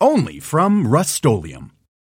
Only from Rust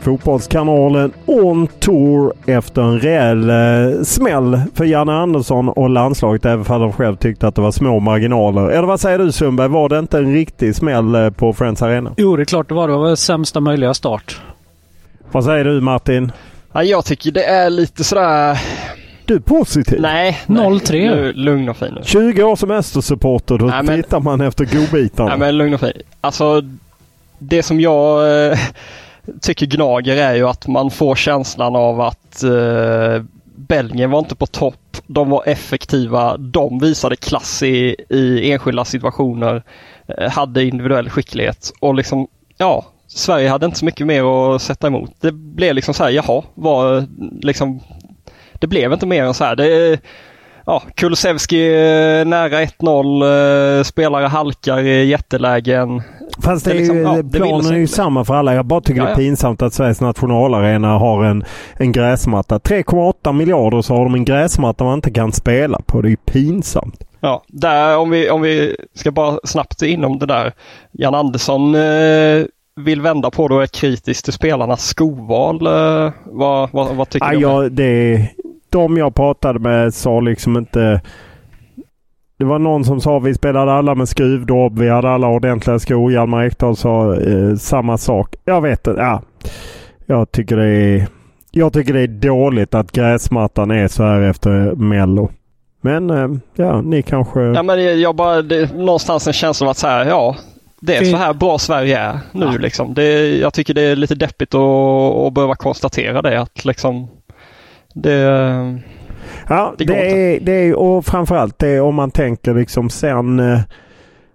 Fotbollskanalen On Tour efter en rejäl eh, smäll för Janne Andersson och landslaget även för de själv tyckte att det var små marginaler. Eller vad säger du Sundberg? Var det inte en riktig smäll eh, på Friends Arena? Jo, det är klart det var. Det var sämsta möjliga start. Vad säger du Martin? Ja, jag tycker det är lite sådär... Du är positiv? Nej, 0-3. Lugn och fin nu. 20 år som Östersupporter, då Nej, men- tittar man efter godbitarna. Nej men lugn och fin. Alltså, det som jag eh, tycker gnager är ju att man får känslan av att eh, Belgien var inte på topp. De var effektiva. De visade klass i, i enskilda situationer. Eh, hade individuell skicklighet och liksom, ja, Sverige hade inte så mycket mer att sätta emot. Det blev liksom så här, jaha, var liksom det blev inte mer än så här. Det, ja, Kulusevski eh, nära 1-0, eh, spelare halkar i jättelägen. Fast det är liksom, ju, ja, det planen sig är ju samma för alla. Jag bara tycker Ja, det är ja. pinsamt att Sveriges nationalarena har en, en gräsmatta. 3,8 miljarder så har de en gräsmatta man inte kan spela på. Det är ju pinsamt. Ja, där om vi, om vi ska bara snabbt inom det där. Jan Andersson eh, vill vända på det och är kritisk till spelarnas skoval. Eh, vad, vad, vad tycker Ja, du? det? jag, det, de jag pratade med sa liksom inte... Det var någon som sa vi spelade alla med skruvdobb. Vi hade alla ordentliga skor. Hjalmar Ekdal sa eh, samma sak. Jag vet inte. Ja. Jag tycker det är... Jag tycker det är dåligt att gräsmattan är så här efter Mello. Men eh, ja, ni kanske... Ja, men jag- bara, det, någonstans en känsla av att så här, ja, det är så här bra Sverige är nu Ja. liksom. Det, jag tycker det är lite deppigt att, att behöva konstatera det att liksom det, Ja, Det det, går är, det är och framförallt det är om man tänker liksom sen eh,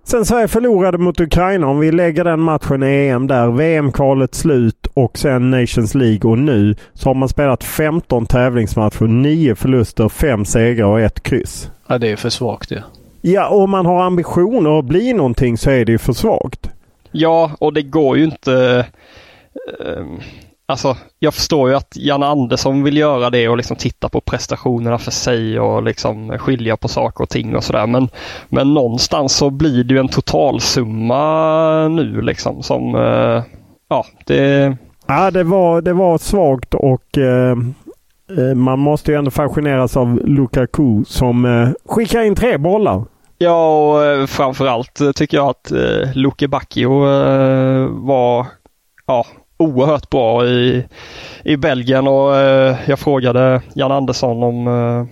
Sen Sverige förlorade mot Ukraina, om vi lägger den matchen i EM där, VM-kvalet slut och sen Nations League och nu så har man spelat 15 tävlingsmatcher, 9 förluster, 5 segrar och ett kryss. Ja, det är för svagt det. Ja, om man har ambitioner att bli någonting så är det ju för svagt. ja och det går ju inte ehm, Alltså jag förstår ju att Jan Andersson vill göra det och liksom titta på prestationerna för sig och liksom skilja på saker och ting och sådär men Men någonstans så blir det ju en totalsumma nu liksom som eh, Ja det Ja, det var, det var svagt och eh, eh, man måste ju ändå fascineras av Lukaku som eh, skickar in tre bollar. Ja, och eh, framförallt tycker jag att eh, Luke Bacchio eh, var ja, oerhört bra i, i Belgien. Och eh, jag frågade Jan Andersson om, eh,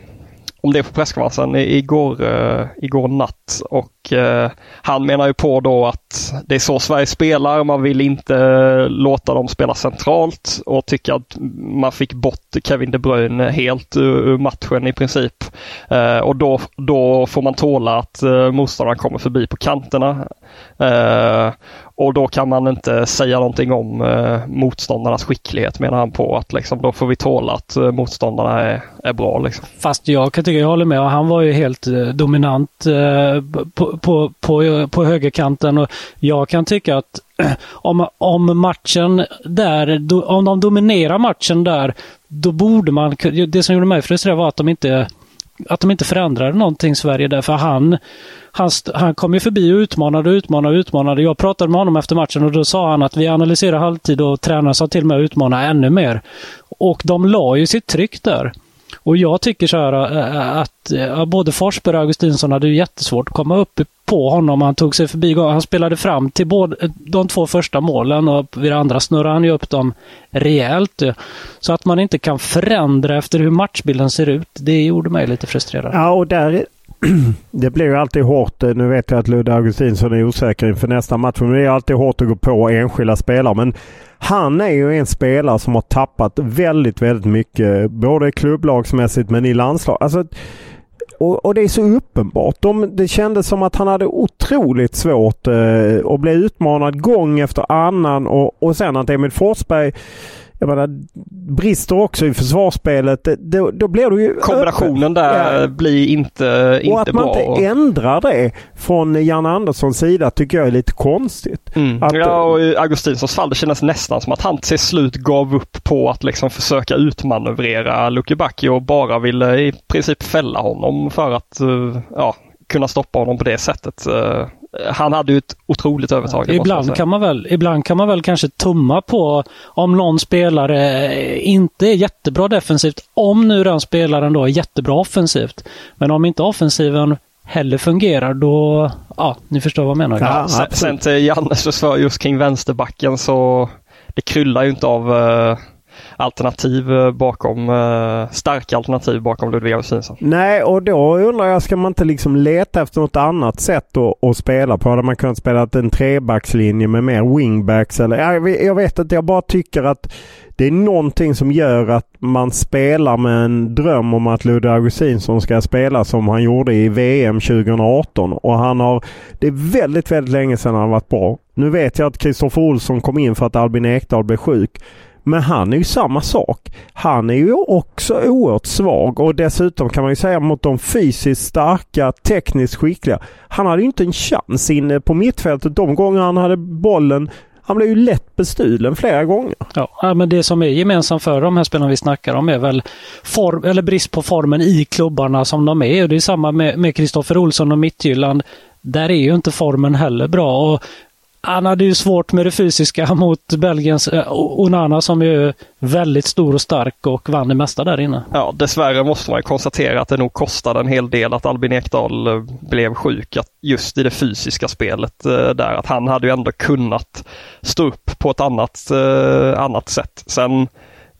om det på presskonferensen igår, eh, igår natt. Och och eh, han menar ju på då att det är så Sverige spelar. Man vill inte eh, låta dem spela centralt och tycker att man fick bort Kevin De Bruyne helt ur matchen i princip. Eh, och då, då får man tåla att eh, motståndaren kommer förbi på kanterna. Eh, och då kan man inte säga någonting om eh, motståndarnas skicklighet menar han på. att liksom, Då får vi tåla att eh, motståndarna är, är bra. Liksom. Fast jag kan tycka jag håller med. Han var ju helt eh, dominant eh, på, på, på, på högerkanten. Och jag kan tycka att om, om matchen där, do, om de dominerar matchen där, då borde man... Det som gjorde mig frustrerad var att de inte att de inte förändrade någonting Sverige där. För han, han, han kom ju förbi och utmanade och utmanade och utmanade. Jag pratade med honom efter matchen och då sa han att vi analyserar halvtid och tränaren sa till mig att utmana ännu mer. Och de la ju sitt tryck där. Och jag tycker så här eh, eh, att eh, både Forsberg och Augustinsson hade jättesvårt att komma upp på honom. Han tog sig förbi. Han spelade fram till både de två första målen och vid det andra snurrade han ju upp dem rejält. Så att man inte kan förändra efter hur matchbilden ser ut, det gjorde mig lite frustrerad. Ja, och där det blir ju alltid hårt. Nu vet jag att Ludde Augustinsson är osäker inför nästa match. Men det är alltid hårt att gå på enskilda spelare. Men han är ju en spelare som har tappat väldigt, väldigt mycket. Både klubblagsmässigt men i landslag. Alltså, och, och, det är så uppenbart. De, det kändes som att han hade otroligt svårt eh, att bli utmanad gång efter annan. Och, och sen att Emil Forsberg jag menar, brister också i försvarsspelet. Då, då blir du ju Kombinationen öppen. där ja. blir inte, inte bra. Och att man bra. inte ändrar det från Jan Anderssons sida tycker jag är lite konstigt. Mm. Att, ja, och i Augustinssons fall det kändes nästan som att han till slut gav upp på att liksom försöka utmanövrera Lucky Bacchi och bara ville i princip fälla honom för att uh, ja, kunna stoppa honom på det sättet. Uh, han hade ju ett otroligt övertag. Ibland kan, man väl, ibland kan man väl kanske tumma på om någon spelare inte är jättebra defensivt. Om nu den spelaren då är jättebra offensivt. Men om inte offensiven heller fungerar då, ja, ni förstår vad jag menar. Ja, sen, sen till Jannes försvar just kring vänsterbacken så det kryllar ju inte av uh, alternativ eh, bakom, eh, starka alternativ bakom Ludvig Augustinsson. Nej, och då undrar jag, ska man inte liksom leta efter något annat sätt att, att spela på? Hade man kunnat spela en trebackslinje med mer wingbacks eller? Jag, jag vet inte, jag bara tycker att det är någonting som gör att man spelar med en dröm om att Ludde Augustinsson ska spela som han gjorde i VM 2018. Och han har... Det är väldigt, väldigt länge sedan han varit bra. Nu vet jag att Kristoffer Olsson kom in för att Albin Ekdal blev sjuk. Men han är ju samma sak. Han är ju också oerhört svag och dessutom kan man ju säga mot de fysiskt starka, tekniskt skickliga. Han hade ju inte en chans inne på mittfältet de gånger han hade bollen. Han blev ju lätt bestulen flera gånger. Ja, men det som är gemensamt för de här spelarna vi snackar om är väl form, eller brist på formen i klubbarna som de är. Och det är samma med Kristoffer Olsson och Mittjylland. Där är ju inte formen heller bra. Och han hade ju svårt med det fysiska mot Belgiens eh, Onana som är väldigt stor och stark och vann det mesta där inne. Ja, dessvärre måste man konstatera att det nog kostade en hel del att Albin Ekdal eh, blev sjuk. Att just i det fysiska spelet eh, där, att han hade ju ändå kunnat stå upp på ett annat, eh, annat sätt. Sen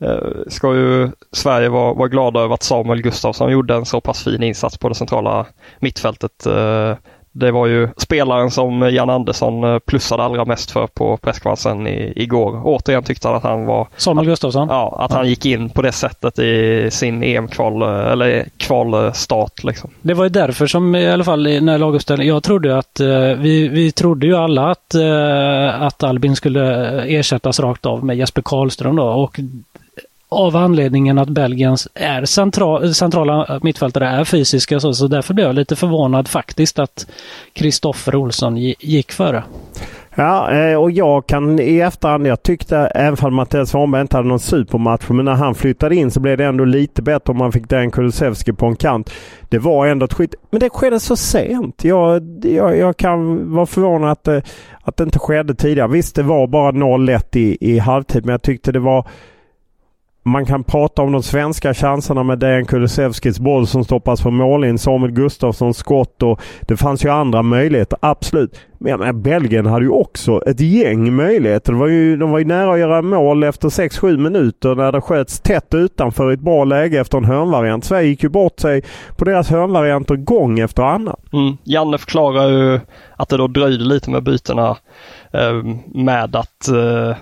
eh, ska ju Sverige vara, vara glada över att Samuel Gustafsson gjorde en så pass fin insats på det centrala mittfältet eh, det var ju spelaren som Jan Andersson eh, plussade allra mest för på presskonferensen igår. Återigen tyckte han att han var... Samuel Gustafsson? Ja, att han gick in på det sättet i sin EM-kval eh, eller kvalstart. Liksom. Det var ju därför som i alla fall när laguppställningen, jag trodde att eh, vi, vi trodde ju alla att, att Albin skulle ersättas rakt av med Jesper Karlström då och av anledningen att Belgiens är central, centrala mittfältare är fysiska så, så därför blev jag lite förvånad faktiskt att Kristoffer Olsson gick före. Ja, eh, och jag kan i efterhand, jag tyckte även om Mattias Svanberg inte hade någon supermatch, men när han flyttade in så blev det ändå lite bättre om man fick Dan Kulusevski på en kant. Det var ändå ett skit, men det skedde så sent. Jag, jag, jag kan vara förvånad att det, att det inte skedde tidigare. Visst, det var bara 0-1 i, i halvtid, men jag tyckte det var man kan prata om de svenska chanserna med Dejan Kulusevskis boll som stoppas på målin. Samuel Gustafssons skott och det fanns ju andra möjligheter. Absolut. Men menar, Belgien hade ju också ett gäng möjligheter. Det var ju, de var ju nära att göra mål efter 6-7 minuter när det sköts tätt utanför ett bra läge efter en hörnvariant. Sverige gick ju bort sig på deras hörnvarianter gång efter annan. Mm. Janne förklarar ju att det då dröjde lite med bytena eh, med att eh,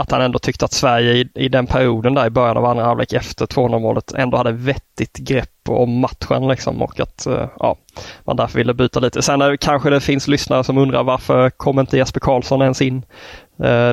att han ändå tyckte att Sverige i, i den perioden där i början av andra halvlek efter 200 målet ändå hade vettigt grepp om matchen liksom och att uh, ja, man därför ville byta lite. Sen är, kanske det finns lyssnare som undrar varför kom inte Jesper Karlsson ens in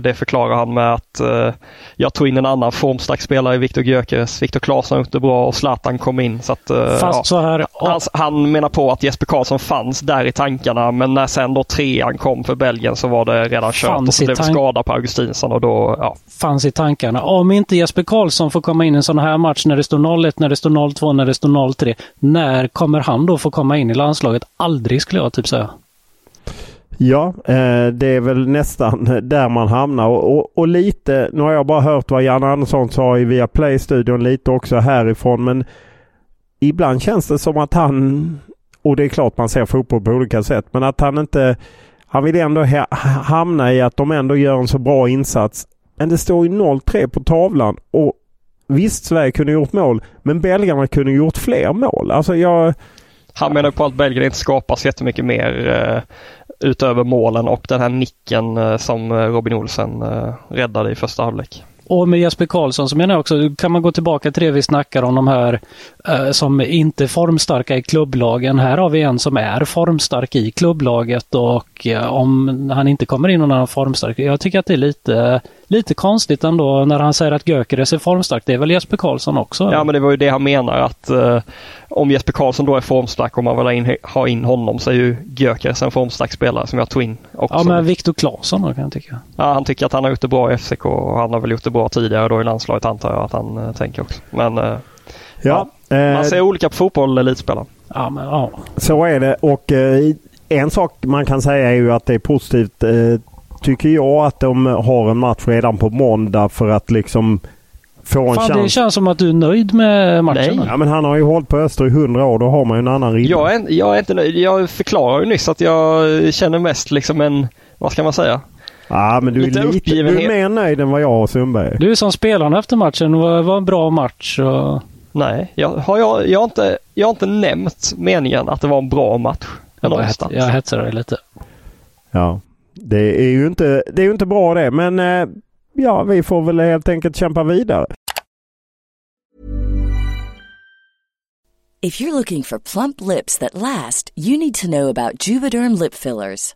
det förklarar han med att eh, jag tog in en annan formstark spelare i Viktor Gyökeres. Viktor Claesson gjorde bra och Zlatan kom in. Så att, eh, ja, så här, han, han, menar på att Jesper Karlsson fanns där i tankarna men när sen då trean kom för Belgien så var det redan kört och så blev skada på Augustinsson och då, ja. Fanns i tankarna. Om inte Jesper Karlsson får komma in i en sån här match när det står 0-1, när det står 0-2, när det står 0-3. När kommer han då få komma in i landslaget? Aldrig skulle jag typ säga. Ja, eh, det är väl nästan där man hamnar och, och, och, lite, nu har jag bara hört vad Jan Andersson sa i Viaplay-studion lite också härifrån men ibland känns det som att han, och det är klart man ser fotboll på olika sätt, men att han inte, han vill ändå hamna i att de ändå gör en så bra insats. Men det står ju 0-3 på tavlan och visst Sverige kunde gjort mål men belgarna kunde gjort fler mål. Alltså jag han menar på att Belgien inte skapar så jättemycket mer eh, utöver målen och den här nicken eh, som eh, Robin Olsen eh, räddade i första halvlek. Och med Jesper Karlsson så menar jag också, kan man gå tillbaka till det vi snackar om de här eh, som inte är formstarka i klubblagen. Här har vi en som är formstark i klubblaget och eh, om han inte kommer in någon annan formstark. Jag tycker att det är lite, lite konstigt ändå när han säger att Gökeres är formstark. Det är väl Jesper Karlsson också? Ja men det var ju det han menar att eh, om Jesper Karlsson då är formstark och man vill ha in, ha in honom så är ju Gyökeres en formstark spelare som jag tog in också. Ja men Viktor Claesson då kan jag tycka. Ja han tycker att han har gjort det bra i FCK och han har väl gjort det bra tidigare då i landslaget antar jag att han äh, tänker också. Men äh, ja, ja, man eh, ser olika på fotboll elitspelare. Ja men ja. Så är det och en sak man kan säga är ju att det är positivt tycker jag att de har en match redan på måndag för att liksom få en Fan, chans. Det känns som att du är nöjd med matchen. Nej. Ja, men han har ju hållit på Öster i hundra år. Då har man ju en annan ribba. Jag är, jag är inte nöjd. Jag förklarar ju nyss att jag känner mest liksom en, vad ska man säga? Ja, men du är, lite, du är mer nöjd än vad jag och Sundberg Du är som spelarna efter matchen. Det var, var en bra match. Och... Nej, jag har, jag, jag, har inte, jag har inte nämnt meningen att det var en bra match. Jag, jag hetsar dig lite. Ja, det är ju inte, det är inte bra det. Men eh, ja, vi får väl helt enkelt kämpa vidare. If you're looking for plump lips that last, you need to know about Juvederm lip fillers.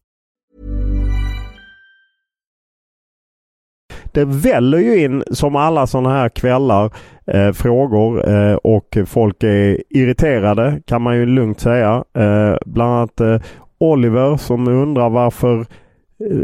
Det väller ju in som alla sådana här kvällar eh, frågor eh, och folk är irriterade kan man ju lugnt säga. Eh, bland annat eh, Oliver som undrar varför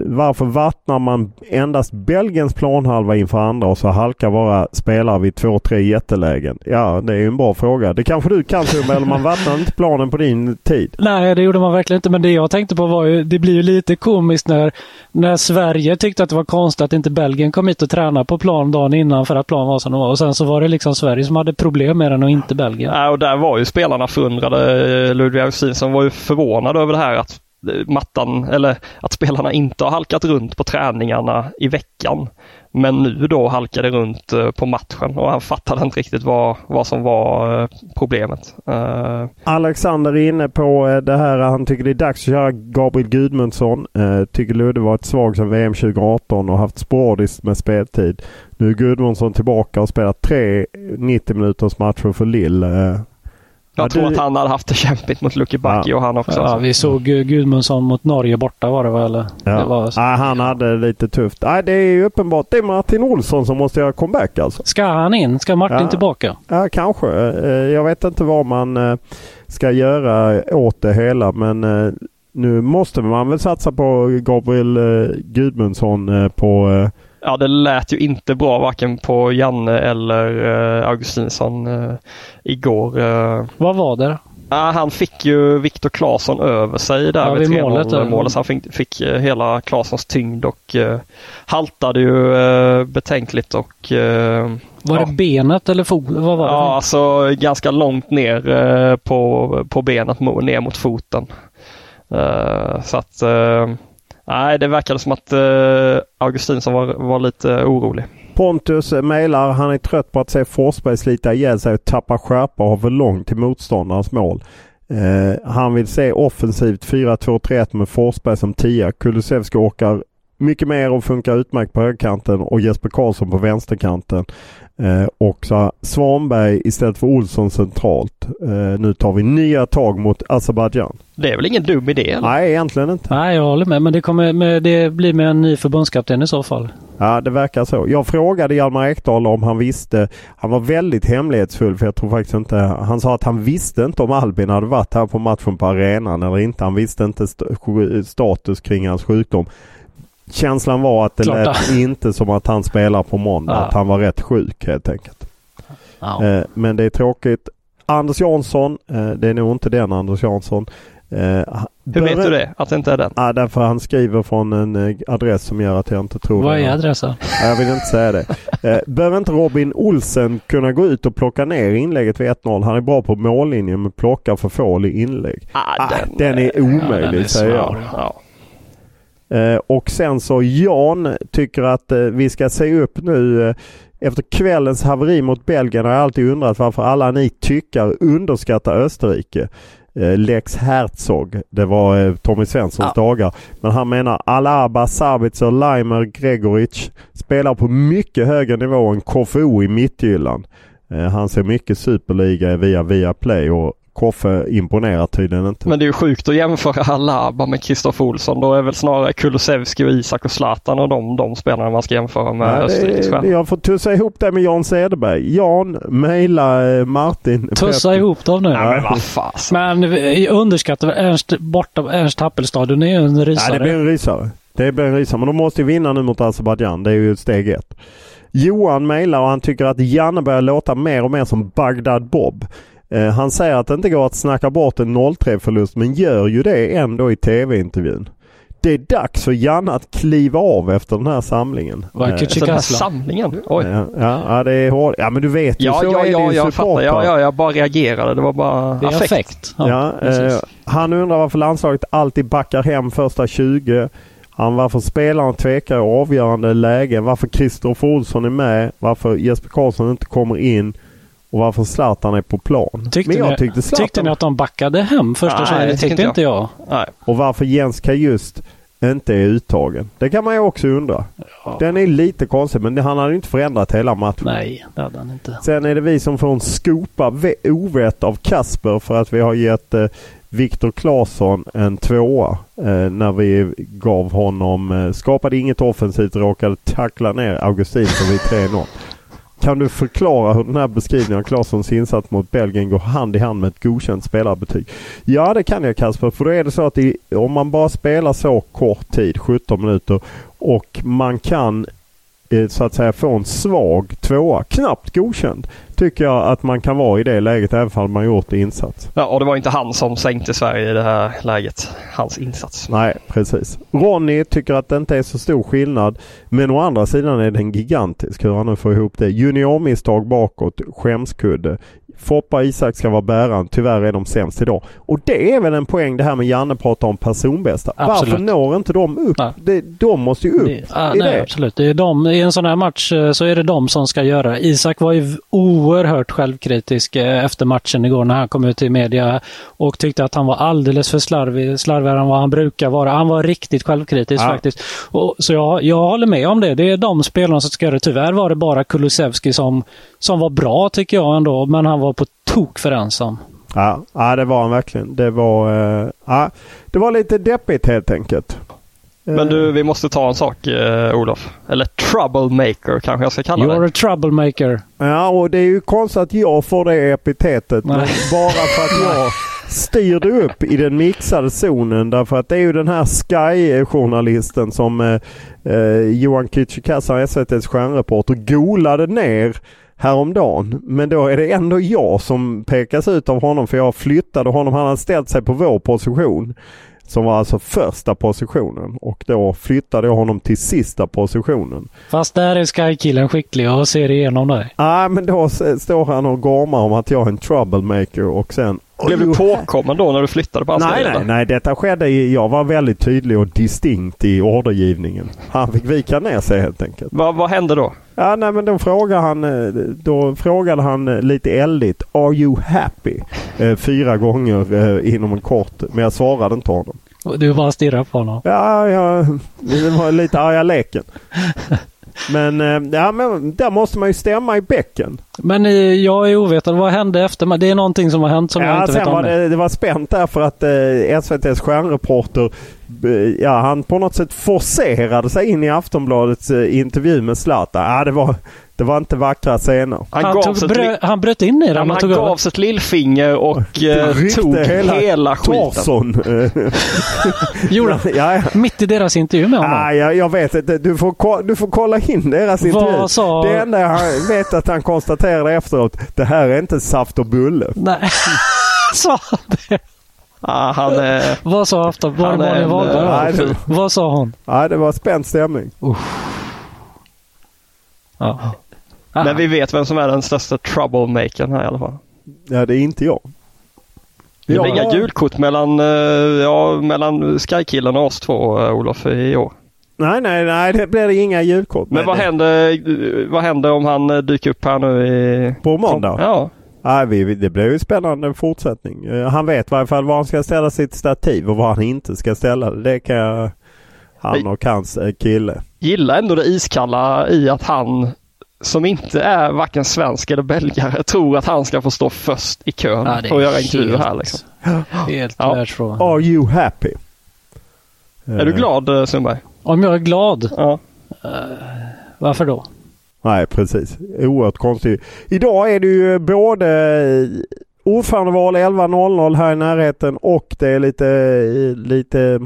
varför vattnar man endast Belgiens planhalva inför andra och så halkar våra spelare vid två, tre jättelägen? Ja, det är ju en bra fråga. Det kanske du kan Tumba, eller man vattnar inte planen på din tid? Nej, det gjorde man verkligen inte. Men det jag tänkte på var ju, det blir ju lite komiskt när, när Sverige tyckte att det var konstigt att inte Belgien kom hit och tränade på plan dagen innan för att planen var som den var. Och sen så var det liksom Sverige som hade problem med den och inte Belgien. Ja, och där var ju spelarna förundrade. Ludvig Augustinsson var ju förvånad över det här att mattan eller att spelarna inte har halkat runt på träningarna i veckan. Men nu då halkade runt eh, på matchen och han fattade inte riktigt vad, vad som var eh, problemet. Eh, Alexander är inne på det här. Han tycker det är dags att köra Gabriel Gudmundsson. Tycker Ludde varit svag sedan VM 2018 och haft sporadiskt med speltid. Nu är Gudmundsson tillbaka och spelat tre 90 minuters matcher för Lille. Jag ja, tror du... att han hade haft det kämpigt mot Lucky Backi ja. och han också. Ja, vi såg Gudmundsson mot Norge borta var det väl? Eller? Ja. Det var ja, han hade det lite tufft. Nej, det är uppenbart det är Martin Olsson som måste göra comeback alltså. Ska han in? Ska Martin ja. tillbaka? Ja, kanske. Eh, jag vet inte vad man eh, ska göra åt det hela men eh, nu måste man väl satsa på Gabriel Gudmundsson på ja, det lät ju inte bra varken på Janne eller uh, Augustinsson uh, igår. Uh. Vad var det? Uh, han fick ju Viktor Claesson över sig där ja, vid målet, målet. Så han fick, fick uh, hela Claessons tyngd och uh, haltade ju uh, betänkligt och var ja. det benet eller foten? Vad var det? Ja, alltså ganska långt ner på, på benet ner mot foten. så att Nej, det verkade som att eh, Augustinsson var, var lite eh, orolig. Pontus eh, mejlar. Han är trött på att se Forsberg slita ihjäl sig och tappa skärpa och ha för långt till motståndarens mål. Eh, han vill se offensivt 4-2-3-1 med Forsberg som tia. Kulusevski orkar mycket mer och funkar utmärkt på högerkanten och Jesper Karlsson på vänsterkanten. Eh, och så Svanberg istället för Olsson centralt. Eh, nu tar vi nya tag mot Azerbajdzjan. Det är väl ingen dum idé? Eller? Nej, egentligen inte. Nej, jag håller med. Men det, kommer med, det blir med en ny förbundskapten i så fall. Ja, det verkar så. Jag frågade Hjalmar Ekdal om han visste. Han var väldigt hemlighetsfull för jag tror faktiskt inte. Han sa att han visste inte om Albin hade varit här på matchen på arenan eller inte. Han visste inte st status kring hans sjukdom. Känslan var att det Klart. lät inte som att han spelar på måndag. Ja. Att han var rätt sjuk helt enkelt. Ja. Eh, men det är tråkigt. Anders Jansson, eh, det är nog inte den Anders Jansson. Eh, Hur vet du det? Att det inte är den? Ja, därför han skriver från en adress som gör att jag inte tror Vad är adressen? Jag vill inte säga det. Behöver inte Robin Olsen kunna gå ut och plocka ner inlägget vid 1-0? Han är bra på mållinjen men plockar för få inlägg. Ah, ah, den, den, är omöjlig ja, den är säger jag. Ja. Eh, och sen så Jan tycker att eh, vi ska se upp nu. Eh, efter kvällens haveri mot Belgien har jag alltid undrat varför alla ni tyckare underskattar Österrike. Lex Herzog. Det var Tommy Svenssons ja. dagar. Men han menar Alaba, Sabitzer, Leimer, Gregoric spelar på mycket högre nivå än KFO i mittgyllan. Han ser mycket superliga via Viaplay och Koffe imponerar tydligen inte. Men det är ju sjukt att jämföra Alaba med Kristoffer Olsson. Då är väl snarare Kulusevski och Isak och Zlatan och de, de spelarna man ska jämföra med ja, Österrikes Jag får tussa ihop det med Jan Cederberg. Jan, mejla eh, Martin. Tussa Pep. ihop dem nu. Ja, men vad fasen. Men underskatta Ernst, borta, Ernst Happelstad. Det är ju en rysare. Ja, det blir en rysare. Det blir en rysare. Men de måste ju vinna nu mot Azerbajdzjan. Det är ju steg ett. Johan mejlar och han tycker att Janne börjar låta mer och mer som Bagdad Bob. Eh, han säger att det inte går att snacka bort en 0-3 förlust men gör ju det ändå i tv-intervjun. Det är dags för Janne att kliva av efter den här samlingen. Vackert Den här samlingen? Oj. Ja, ja, ja, det är hårt. Ja men du vet ju ja, så ja, är ja, det ju jag fattar. Ja, ja, jag bara reagerade. Det var bara det affekt. affekt. Ja, ja eh, han undrar varför landslaget alltid backar hem första 20. Han varför spelarna tvekar i avgörande lägen. Varför Kristoffer Olsson är med. Varför Jesper Karlsson inte kommer in. Och varför Zlatan är på plan. Tyckte, Men jag ni, tyckte Zlatan... tyckte ni att de backade hem första Nej, det tyckte inte jag. Nej. Och varför Jens just inte är uttagen. Det kan man ju också undra. Ja. Den är lite konstig men han hade ju inte förändrat hela matchen. Nej, det hade han inte. Sen är det vi som får en skopa ve- ovett av Kasper för att vi har gett eh, Viktor Claesson en tvåa eh, när vi gav honom, eh, skapade inget offensivt, råkade tackla ner Augustin så vi 3-0. Kan du förklara hur den här beskrivningen av Claessons insats mot Belgien går hand i hand med ett godkänt spelarbetyg? Ja det kan jag Kasper, för då är det så att i, om man bara spelar så kort tid, 17 minuter, och man kan eh, så att säga få en svag tvåa, knappt godkänd, tycker jag att man kan vara i det läget även om man gjort insats. Ja, och det var inte han som sänkte Sverige i det här läget. Hans insats. Nej, precis. Ronny tycker att det inte är så stor skillnad. Men å andra sidan är den gigantisk hur han nu får ihop det. Juniormisstag bakåt, skämskudde. Foppa och Isak ska vara bäraren. Tyvärr är de sämst idag. Och det är väl en poäng det här med Janne pratar om personbästa. Absolut. Varför når inte de upp? Nej. Det, de måste ju upp Det, i nej, det. absolut. Det är de, I en sån här match eh, så är det de som ska göra det. Isak var ju oerhört självkritisk eh, efter matchen igår när han kom ut i media och tyckte att han var alldeles för slarvig, slarvigare än vad han brukar vara. Han var riktigt självkritisk Ja. faktiskt. Och, så jag, jag håller med om det. Det är de spelarna som ska göra det. Tyvärr var det bara Kulusevski som, som var bra tycker jag ändå, men han var på tok för ensam. Ja, ja, det var han verkligen. Det var, eh, ja, det var lite deppigt helt enkelt. Men Eh, du, vi måste ta en sak eh, Olof. Eller troublemaker kanske jag ska kalla You're det. a troublemaker. Ja, och det är ju konstigt att jag får det epitetet. Bara för att jag styrde upp i den mixade zonen. Därför att det är ju den här Sky-journalisten som eh, eh, Johan Kücükasa, SVTs stjärnreporter, golade ner häromdagen. Men då är det ändå jag som pekas ut av honom för jag flyttade honom. Han hade ställt sig på vår position. Som var alltså första positionen och då flyttade jag honom till sista positionen. Fast där är Sky-killen skicklig och ser igenom dig. Nej men då står han och gormar om att jag är en troublemaker och sen... Blev du påkommen då när du flyttade på hans Nej, nej, nej. Detta skedde i, Jag var väldigt tydlig och distinkt i ordergivningen. Han fick vika ner sig helt enkelt. Vad, vad hände då? Ja, nej men då frågade han, eh, då frågade han eh, lite eldigt Are you happy? Eh, fyra gånger eh, inom en kort. Men jag svarade inte honom. Du bara stirrar på honom. Ja, ja det var lite arga leken. Men, eh, ja, men där måste man ju stämma i bäcken. Men eh, jag är ovetande. Vad hände efter? Det är någonting som har hänt som jag Ja, inte vet om. var det, det var spänt där för att eh, SVTs stjärnreporter ja, han på något sätt forcerade sig in i Aftonbladets eh, intervju med Zlatan. Ja, det, var, det var inte vackra scener. Han, Han, tog, brö, li- han bröt in i ja, den och han tog över. gavs ett lillfinger och eh, tog hela, skiten. Tarzan. eh, Gjorde han? ja, ja. Mitt i deras intervju med honom. Ah, jag, jag vet inte. Du får, du får kolla in deras Vad intervju. sa- Det enda jag vet att han konstaterade efteråt. Det här är inte saft och bulle. Nej. sa han det? Ja, han, eh, Vad sa Afton? Var det Malin Wahlberg? eh, nej, det- Vad sa hon? Ja, det var spänd stämning. Ja. men vi vet vem som är den största troublemakern här i alla fall. Ja, det är inte jag. Det blir inga gulkort mellan, eh, ja, mellan Sky-killen och oss två, eh, Olof, i år. Nej, nej, nej. Det blir inga julkort. Men vad händer, vad händer om han dyker upp här nu i... På måndag? Ja. Nej, vi, det blir ju spännande fortsättning. Eh, Han vet i varje fall var han ska ställa sitt stativ och var han inte ska ställa det. Det kan jag, han och hans eh, kille. Gillar ändå det iskalla i att han som inte är varken svensk eller belgare tror att han ska få stå först i kön Ja, och göra intervjuer helt- här liksom. Helt Ja. Are you happy? Är du Eh, glad Sundberg? Om jag är glad, Ja. varför då? Nej, precis. Oerhört konstigt. Idag är det ju både eh, ordförandeval 11.00 här i närheten och det är lite, eh, lite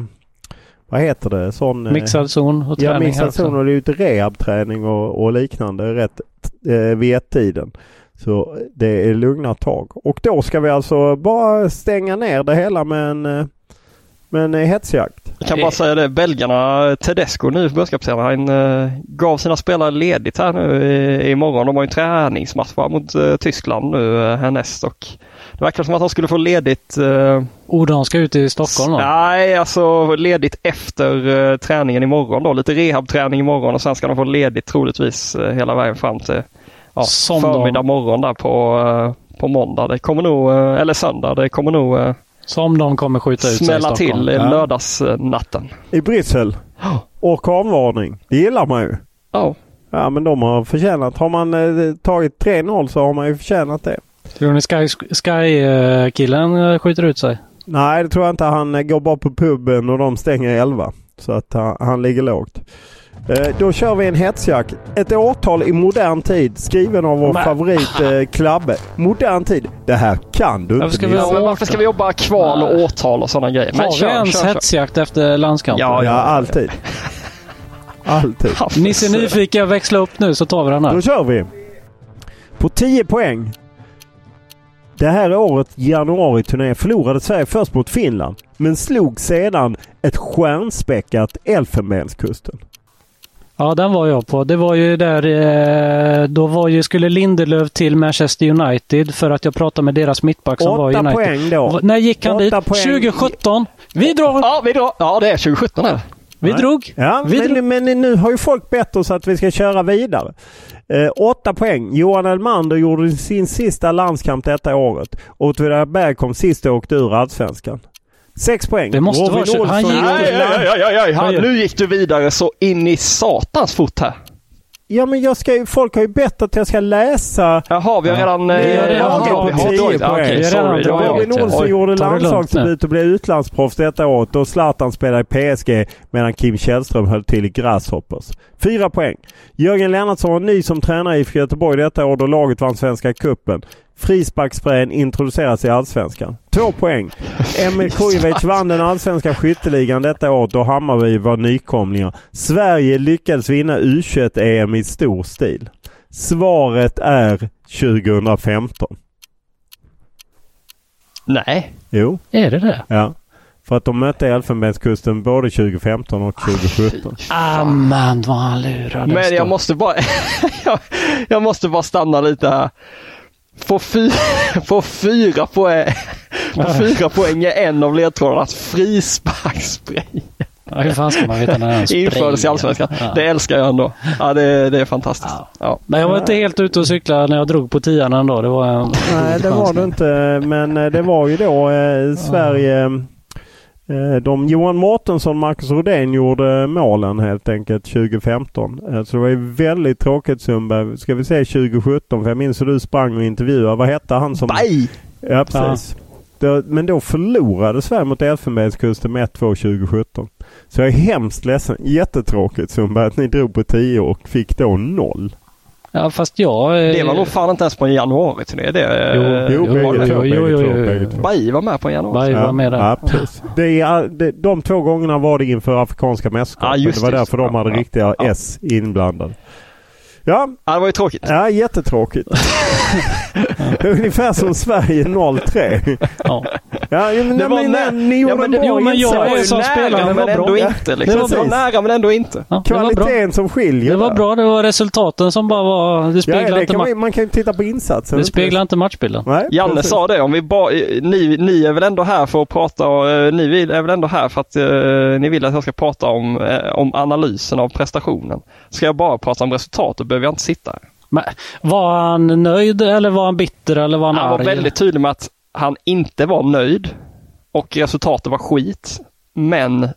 vad heter det? Sån, eh, Mixad zon och Ja, träning här mixad zon och det är ju lite rehabträning och, och liknande rätt eh, vid ett-tiden. Så det är lugna tag. Och då ska vi alltså bara stänga ner det hela med en, eh, med en eh, hetsjakt. Jag kan bara säga det, belgarna, Tedesco nu förbundskapten, han eh, gav sina spelare ledigt här nu i, imorgon. De har ju en träningsmatch mot eh, Tyskland nu eh, härnäst och det verkar som att de skulle få ledigt eh, Oh, de ska ut i Stockholm då? Nej, alltså ledigt efter eh, träningen imorgon då. Lite rehabträning imorgon och sen ska de få ledigt troligtvis eh, hela vägen fram till ja, Som förmiddag de- morgon där på, eh, på måndag. Det kommer nog, eh, eller söndag, det kommer nog eh, Som de kommer skjuta ut sig i smälla till i Ja. lördagsnatten. I Bryssel. Orkanvarning. Det gillar man ju. Ja, Ja men de har förtjänat. Har man eh, tagit 3-0 så har man ju förtjänat det. Tror ni Sky- Sky-killen eh, skjuter ut sig? Nej det tror jag inte. Han eh, går bara på puben och de stänger 11. Så att han, han ligger lågt. Eh, då kör vi en hetsjakt. Ett årtal i modern tid skriven av vår Men- favorit eh, Klabbe. Modern tid. Det här kan du Varför inte ska vi missa. varför ska vi jobba kval och årtal och sådana grejer? Men Har vi kör, ens kör, hetsjakt efter landskampen? Ja, Ja, alltid. Alltid. Ni ser nyfikna, växla upp nu så tar vi den Då här. kör vi. På 10 poäng. Det här året, januari-turné, förlorade Sverige först mot Finland. Men slog sedan ett stjärnspäckat Elfenbenskusten. Ja, den var jag på. Det var ju där, eh, då var ju, skulle Lindelöf till Manchester United för att jag pratade med deras mittback som var i Åtta United. poäng då. Och När gick han dit? Poäng. 2017. Vi drar! Ja, vi drar. Ja, det är 2017 här. Vi Nej. drog! Ja, Vi men, men nu har ju folk bett oss att vi ska köra vidare. Eh, åtta poäng. Johan Elmander gjorde sin sista landskamp detta året. Åtvidaberg kom sist och åkte ur Allsvenskan. Sex poäng. Det måste vara tjugo- han gick- Nej, aj, aj, aj, aj. Nu gick du vidare så in i satans fot här. Ja men jag ska ju, folk har ju bett att jag ska läsa Jaha, vi har redan... eh, Vi har redan ja, dragit vi har poäng. Okej, Vi har redan sorry. Robin. Olsson gjorde landslagsdebut och blev utlandsproffs detta året och Zlatan spelade i PSG medan Kim Källström höll till i Grasshoppers. Fyra poäng. Jörgen Lennartsson var ny som tränare i IFK Göteborg detta år då laget vann Svenska Cupen. Frisparkssprayen introduceras i Allsvenskan. Två poäng. Emil Kujovic vann den allsvenska skytteligan detta år då Hammarby var nykomlingar. Sverige lyckades vinna U21-EM i stor stil. Svaret är 2015. Nej. Jo. Är det det? Ja. För att de mötte Elfenbenskusten både 2015 och 2017. Amen vad han lurades Men jag måste bara... jag, jag måste bara stanna lite här. På, fy, på fyra poäng... På fyra poäng är en av ledtrådarnas frisparksspray. Ja, hur fan ska man veta när den Infördes i? Allsvenskan. Ja. Det älskar jag ändå. Ja, det, det är fantastiskt. Ja. Ja. Men jag var inte helt ute och cykla när jag drog på tian ändå. Det var en Nej, det var det inte. Men eh, det var ju då eh, Sverige... Eh, de, Johan Mårtensson och Marcus Rodén gjorde målen helt enkelt 2015. Eh, så det var ju väldigt tråkigt Sundberg. Ska vi säga 2017? För jag minns hur du sprang och intervjuade. Vad hette han som... Baj! Ja, precis. Då, men då förlorade Sverige mot Elfenbenskusten med 1-2 2017. Så jag är hemskt ledsen. Jättetråkigt Sundberg att ni drog på 10 och fick då noll. Ja, fast jag... eh, Det var nog fan inte ens på en januari-turné det. Jo, eh, Jo, jo, jo, jo, jo, jo, jo. Baj var med på en januari. Baj var med där. Ja, precis. Det är, det, de två gångerna var det inför Afrikanska mästerskapet. Ja, det var därför just de hade Ja, riktiga ja. S inblandade. Ja, Ja, det var ju tråkigt. ja jättetråkigt. Det är Ungefär som Sverige 03. Ja. Ja, men, Det var men, nä- ni gjorde Ja, men en bra jo, men jag är var ju som nära spelare, men ändå bra. inte. Liksom. Det var Det var bra. nära men ändå inte. Ja. Kvaliteten som skiljer. Det var bra. Det var resultaten som bara var... Det Ja, speglar, det inte, kan ma- man, man kan ju titta på insatsen. det speglar inte matchbilden. Nej, Janne precis. sa det, om vi ba, ni, ni är väl ändå här för att prata, eh, ni vill, är väl ändå här för att eh, ni vill att jag ska prata om, eh, om analysen av prestationen. Ska jag bara prata om resultatet behöver jag inte sitta här. Men, var han nöjd eller var han bitter eller var han, Han var arg? väldigt tydlig med att han inte var nöjd och resultatet var skit. Men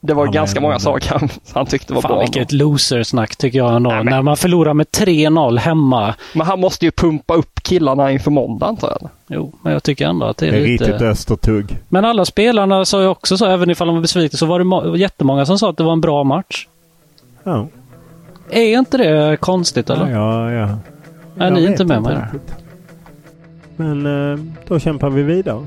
det var Ja, ganska men- många saker han, han tyckte var Fan bra. vilket losersnack tycker jag ändå. Nej, men- När man förlorar med 3-0 hemma. Men han måste ju pumpa upp killarna inför måndag antar jag. Jo, men jag tycker ändå att det är Det är lite... riktigt östertugg. Men alla spelarna sa ju också så, även ifall de var besvikna, så var det må- jättemånga som sa att det var en bra match. Ja, Är inte det konstigt eller? ja, ja. är Jag ni inte med mig där? Men eh, då kämpar vi vidare.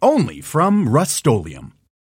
Only from Rust